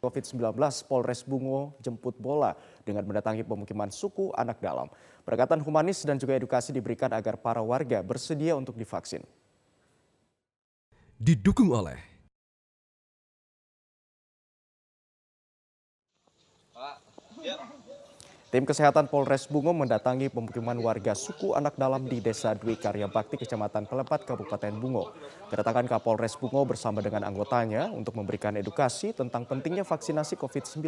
COVID-19 Polres Bungo jemput bola dengan mendatangi pemukiman suku anak dalam. Pendekatan humanis dan juga edukasi diberikan agar para warga bersedia untuk divaksin. Didukung oleh Tim Kesehatan Polres Bungo mendatangi pemukiman warga suku anak dalam di Desa Dwi Karya Bakti, Kecamatan Pelepat, Kabupaten Bungo. Kedatangan Kapolres Bungo bersama dengan anggotanya untuk memberikan edukasi tentang pentingnya vaksinasi COVID-19.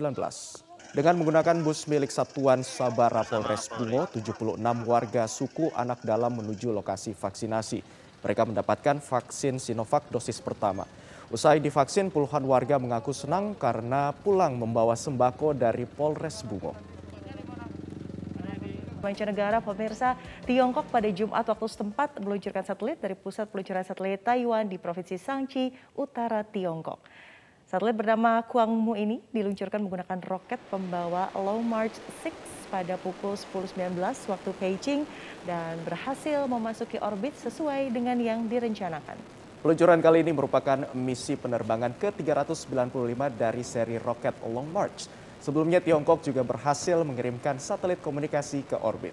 Dengan menggunakan bus milik Satuan Sabara Polres Bungo, 76 warga suku anak dalam menuju lokasi vaksinasi. Mereka mendapatkan vaksin Sinovac dosis pertama. Usai divaksin, puluhan warga mengaku senang karena pulang membawa sembako dari Polres Bungo mancanegara pemirsa Tiongkok pada Jumat waktu setempat meluncurkan satelit dari pusat peluncuran satelit Taiwan di Provinsi Sangchi, Utara Tiongkok. Satelit bernama Kuangmu ini diluncurkan menggunakan roket pembawa Long March 6 pada pukul 10.19 waktu Beijing dan berhasil memasuki orbit sesuai dengan yang direncanakan. Peluncuran kali ini merupakan misi penerbangan ke-395 dari seri roket Long March Sebelumnya Tiongkok juga berhasil mengirimkan satelit komunikasi ke orbit.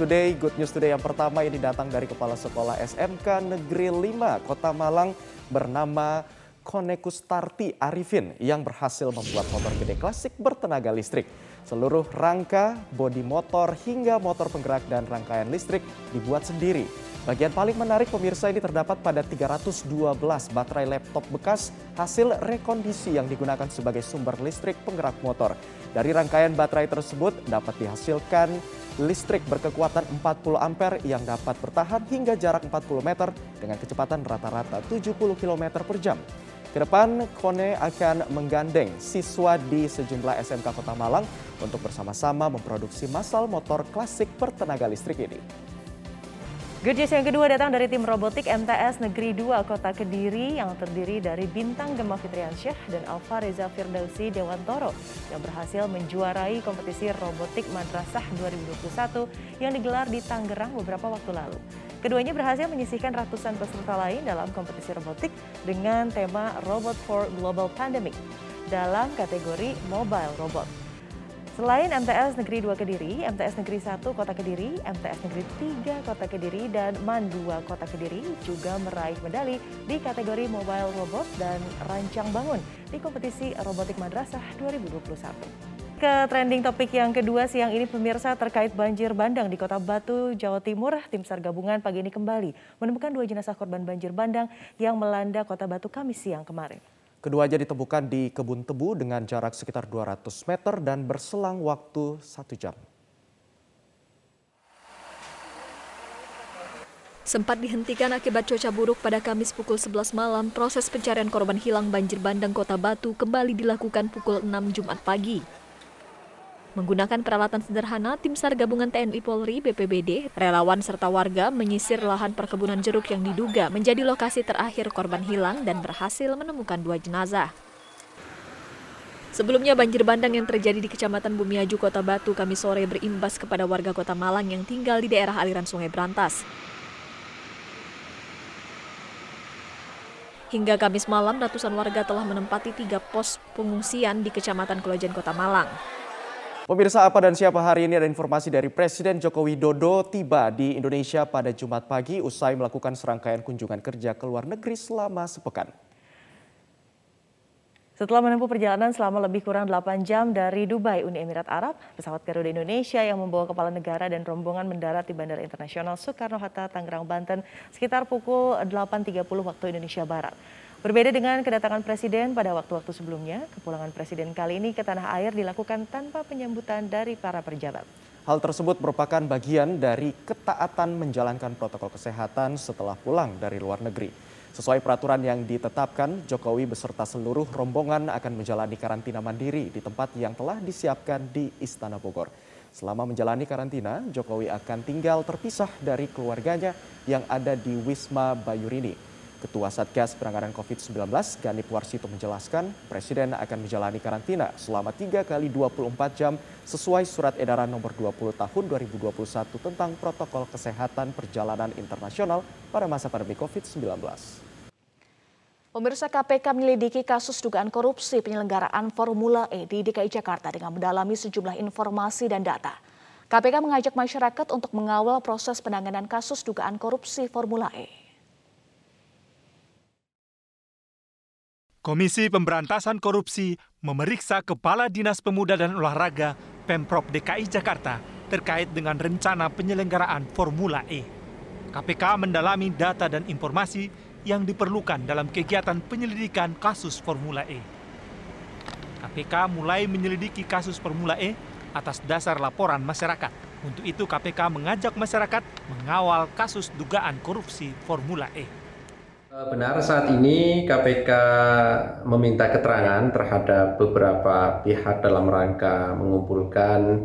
Today, Good News Today yang pertama ini datang dari Kepala Sekolah SMK Negeri 5 Kota Malang bernama Konekustarti Arifin yang berhasil membuat motor gede klasik bertenaga listrik. Seluruh rangka, bodi motor hingga motor penggerak dan rangkaian listrik dibuat sendiri. Bagian paling menarik pemirsa ini terdapat pada 312 baterai laptop bekas hasil rekondisi yang digunakan sebagai sumber listrik penggerak motor. Dari rangkaian baterai tersebut dapat dihasilkan listrik berkekuatan 40 ampere yang dapat bertahan hingga jarak 40 meter dengan kecepatan rata-rata 70 km per jam. Ke depan, Kone akan menggandeng siswa di sejumlah SMK Kota Malang untuk bersama-sama memproduksi masal motor klasik bertenaga listrik ini. Good news yang kedua datang dari tim robotik MTS Negeri 2 Kota Kediri yang terdiri dari Bintang Gemma Fitriansyah dan Alfa Reza Firdausi Dewantoro yang berhasil menjuarai kompetisi robotik Madrasah 2021 yang digelar di Tangerang beberapa waktu lalu. Keduanya berhasil menyisihkan ratusan peserta lain dalam kompetisi robotik dengan tema Robot for Global Pandemic dalam kategori Mobile Robot. Selain MTS Negeri 2 Kediri, MTS Negeri 1 Kota Kediri, MTS Negeri 3 Kota Kediri, dan MAN 2 Kota Kediri juga meraih medali di kategori Mobile Robot dan Rancang Bangun di kompetisi Robotik Madrasah 2021. Ke trending topik yang kedua siang ini pemirsa terkait banjir bandang di Kota Batu, Jawa Timur, tim SAR gabungan pagi ini kembali menemukan dua jenazah korban banjir bandang yang melanda Kota Batu Kamis siang kemarin. Keduanya ditemukan di kebun tebu dengan jarak sekitar 200 meter dan berselang waktu satu jam. Sempat dihentikan akibat cuaca buruk pada Kamis pukul 11 malam, proses pencarian korban hilang banjir bandang Kota Batu kembali dilakukan pukul 6 Jumat pagi. Menggunakan peralatan sederhana, tim SAR gabungan TNI Polri, BPBD, relawan serta warga menyisir lahan perkebunan jeruk yang diduga menjadi lokasi terakhir korban hilang dan berhasil menemukan dua jenazah. Sebelumnya banjir bandang yang terjadi di Kecamatan Bumiaju, Kota Batu, kami sore berimbas kepada warga Kota Malang yang tinggal di daerah aliran Sungai Brantas. Hingga Kamis malam, ratusan warga telah menempati tiga pos pengungsian di Kecamatan Kelojan, Kota Malang. Pemirsa apa dan siapa hari ini ada informasi dari Presiden Joko Widodo tiba di Indonesia pada Jumat pagi usai melakukan serangkaian kunjungan kerja ke luar negeri selama sepekan. Setelah menempuh perjalanan selama lebih kurang 8 jam dari Dubai, Uni Emirat Arab, pesawat Garuda Indonesia yang membawa kepala negara dan rombongan mendarat di Bandara Internasional Soekarno-Hatta, Tangerang, Banten sekitar pukul 8.30 waktu Indonesia Barat. Berbeda dengan kedatangan Presiden pada waktu-waktu sebelumnya, kepulangan Presiden kali ini ke tanah air dilakukan tanpa penyambutan dari para pejabat. Hal tersebut merupakan bagian dari ketaatan menjalankan protokol kesehatan setelah pulang dari luar negeri. Sesuai peraturan yang ditetapkan, Jokowi beserta seluruh rombongan akan menjalani karantina mandiri di tempat yang telah disiapkan di Istana Bogor. Selama menjalani karantina, Jokowi akan tinggal terpisah dari keluarganya yang ada di Wisma Bayurini. Ketua Satgas Penanganan COVID-19 Ganip Warsito menjelaskan Presiden akan menjalani karantina selama 3 kali 24 jam sesuai surat edaran nomor 20 tahun 2021 tentang protokol kesehatan perjalanan internasional pada masa pandemi COVID-19. Pemirsa KPK menyelidiki kasus dugaan korupsi penyelenggaraan Formula E di DKI Jakarta dengan mendalami sejumlah informasi dan data. KPK mengajak masyarakat untuk mengawal proses penanganan kasus dugaan korupsi Formula E. Komisi Pemberantasan Korupsi memeriksa Kepala Dinas Pemuda dan Olahraga Pemprov DKI Jakarta terkait dengan rencana penyelenggaraan Formula E. KPK mendalami data dan informasi yang diperlukan dalam kegiatan penyelidikan kasus Formula E. KPK mulai menyelidiki kasus Formula E atas dasar laporan masyarakat. Untuk itu KPK mengajak masyarakat mengawal kasus dugaan korupsi Formula E. Benar saat ini KPK meminta keterangan terhadap beberapa pihak dalam rangka mengumpulkan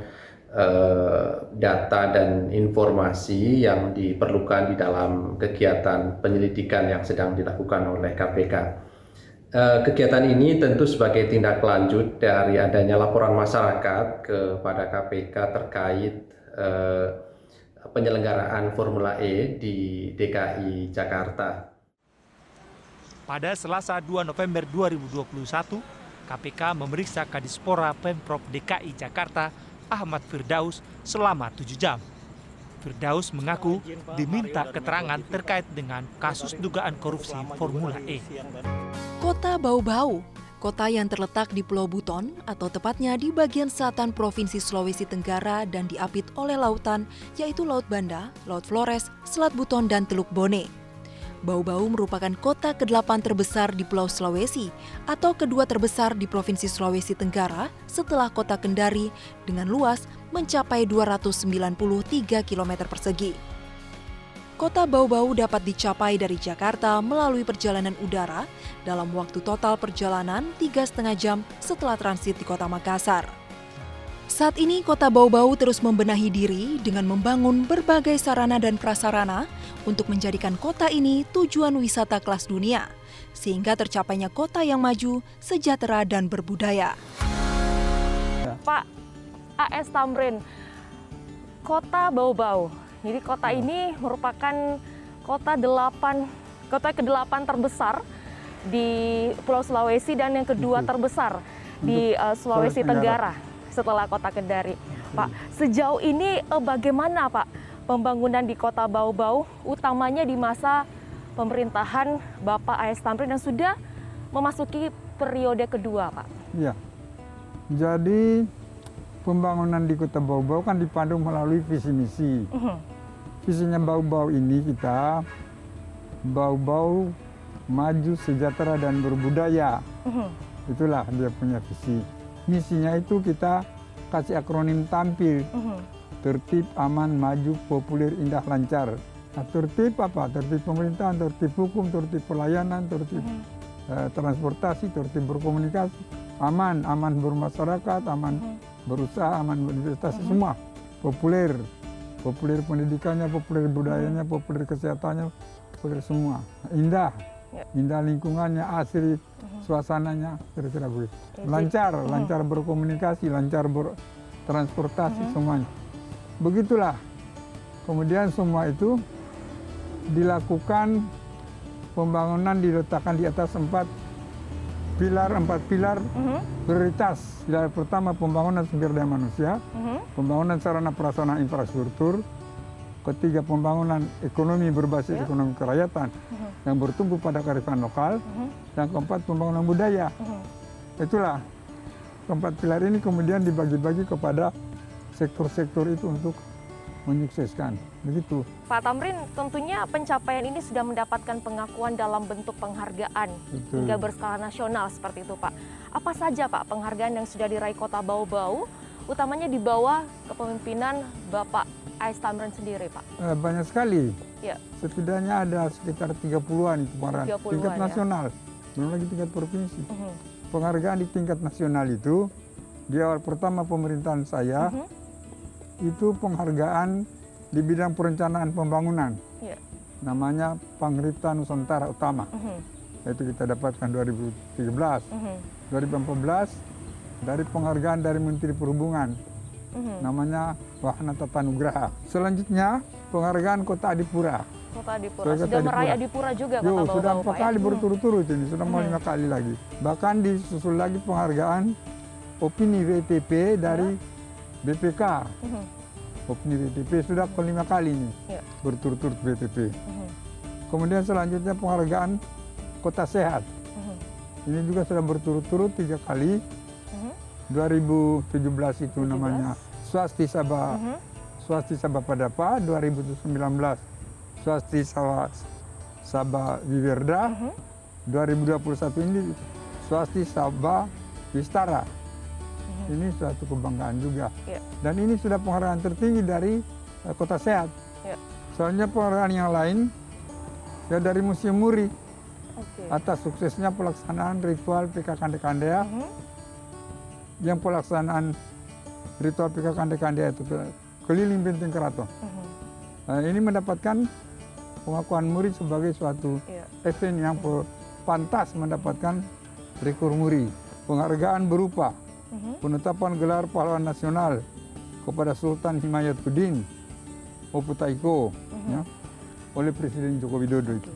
Eh, data dan informasi yang diperlukan di dalam kegiatan penyelidikan yang sedang dilakukan oleh KPK. Eh, kegiatan ini tentu sebagai tindak lanjut dari adanya laporan masyarakat kepada KPK terkait eh, penyelenggaraan Formula E di DKI Jakarta. Pada Selasa 2 November 2021, KPK memeriksa Kadispora Pemprov DKI Jakarta Ahmad Firdaus selama tujuh jam. Firdaus mengaku diminta keterangan terkait dengan kasus dugaan korupsi Formula E. Kota Bau-Bau, kota yang terletak di Pulau Buton atau tepatnya di bagian selatan Provinsi Sulawesi Tenggara dan diapit oleh lautan yaitu Laut Banda, Laut Flores, Selat Buton, dan Teluk Bone. Bau-Bau merupakan kota ke-8 terbesar di Pulau Sulawesi atau kedua terbesar di Provinsi Sulawesi Tenggara setelah kota Kendari dengan luas mencapai 293 km persegi. Kota Bau-Bau dapat dicapai dari Jakarta melalui perjalanan udara dalam waktu total perjalanan 3,5 jam setelah transit di kota Makassar. Saat ini kota Bau-Bau terus membenahi diri dengan membangun berbagai sarana dan prasarana untuk menjadikan kota ini tujuan wisata kelas dunia, sehingga tercapainya kota yang maju, sejahtera, dan berbudaya. Pak AS Tamrin, kota Bau-Bau. Jadi kota ini merupakan kota delapan kota ke-8 terbesar di Pulau Sulawesi dan yang kedua terbesar di uh, Sulawesi Tenggara setelah kota Kendari. Pak, sejauh ini eh, bagaimana Pak pembangunan di kota Bau-Bau, utamanya di masa pemerintahan Bapak AS Tamrin yang sudah memasuki periode kedua Pak? Iya, jadi pembangunan di kota Bau-Bau kan dipandu melalui visi misi. Uh -huh. Visinya Bau-Bau ini kita Bau-Bau maju sejahtera dan berbudaya. Uh -huh. Itulah dia punya visi misinya itu kita kasih akronim tampil. Uh-huh. Tertib, aman, maju, populer, indah, lancar. Nah, tertib apa? Tertib pemerintahan, tertib hukum, tertib pelayanan, tertib uh, transportasi, tertib berkomunikasi. Aman, aman bermasyarakat, aman uh-huh. berusaha, aman berinvestasi, uh-huh. semua. Populer, populer pendidikannya, populer budayanya, populer kesehatannya, populer semua. Indah, Ya. Indah lingkungannya, asri. Suasananya, kira-kira begitu. Lancar, uh-huh. lancar berkomunikasi, lancar bertransportasi uh-huh. semuanya. Begitulah. Kemudian semua itu dilakukan pembangunan diletakkan di atas empat pilar, empat pilar uh-huh. prioritas. Pilar pertama pembangunan sumber daya manusia, uh-huh. pembangunan sarana prasarana infrastruktur, ketiga pembangunan ekonomi berbasis yeah. ekonomi kerakyatan uh-huh. yang bertumbuh pada kearifan lokal, uh-huh. yang keempat pembangunan budaya. Uh-huh. Itulah keempat pilar ini kemudian dibagi-bagi kepada sektor-sektor itu untuk menyukseskan. Begitu. Pak Tamrin, tentunya pencapaian ini sudah mendapatkan pengakuan dalam bentuk penghargaan Betul. hingga berskala nasional seperti itu, Pak. Apa saja, Pak, penghargaan yang sudah diraih Kota Bau-Bau, utamanya di bawah kepemimpinan Bapak Ais Tamrin sendiri, Pak? Eh, banyak sekali. Ya. Setidaknya ada sekitar 30-an itu kemarin. 30 tingkat ya? nasional, belum lagi tingkat provinsi. Uh -huh. Penghargaan di tingkat nasional itu, di awal pertama pemerintahan saya, uh -huh. itu penghargaan di bidang perencanaan pembangunan. Ya. Namanya Pangripta Nusantara Utama. Uh -huh. Itu kita dapatkan 2013. Uh -huh. 2014 dari penghargaan dari Menteri Perhubungan hmm namanya Wahana Tata Nugraha. Selanjutnya penghargaan Kota Adipura Kota Adipura. Sebagai Sudah Kota meraih Adipura. Adipura juga Yo, Kota sudah empat ya? kali Hmm. berturut-turut ini, sudah mau Mhm. lima kali lagi. Bahkan disusul lagi penghargaan opini WTP dari BPK. Mhm. Opini WTP sudah kelima kali nih Ya. berturut-turut WTP. Kemudian selanjutnya penghargaan Kota Sehat. Ini juga sudah berturut-turut tiga kali. Mhm. 2017 itu 17. namanya Swasti Sabah Mhm. Swasti Sabah Padapa 2019 Swasti Sabah Sabah Wiwerda Mhm. 2021 ini Swasti Sabah Wistara Mhm. ini suatu kebanggaan juga Ya. dan ini sudah penghargaan tertinggi dari eh, Kota Sehat Ya. soalnya penghargaan yang lain ya dari Museum Muri Oke. atas suksesnya pelaksanaan ritual PK Kande Kandea Mhm. Yang pelaksanaan ritual PK Kande Kandea itu ke- keliling benteng keraton. Mhm. Nah, ini mendapatkan pengakuan Muri sebagai suatu Iya. event yang pe- pantas mendapatkan rekor Muri. Penghargaan berupa Mhm. penetapan gelar pahlawan nasional kepada Sultan Himayatuddin Oputaiko Mhm. ya, oleh Presiden Joko Widodo itu.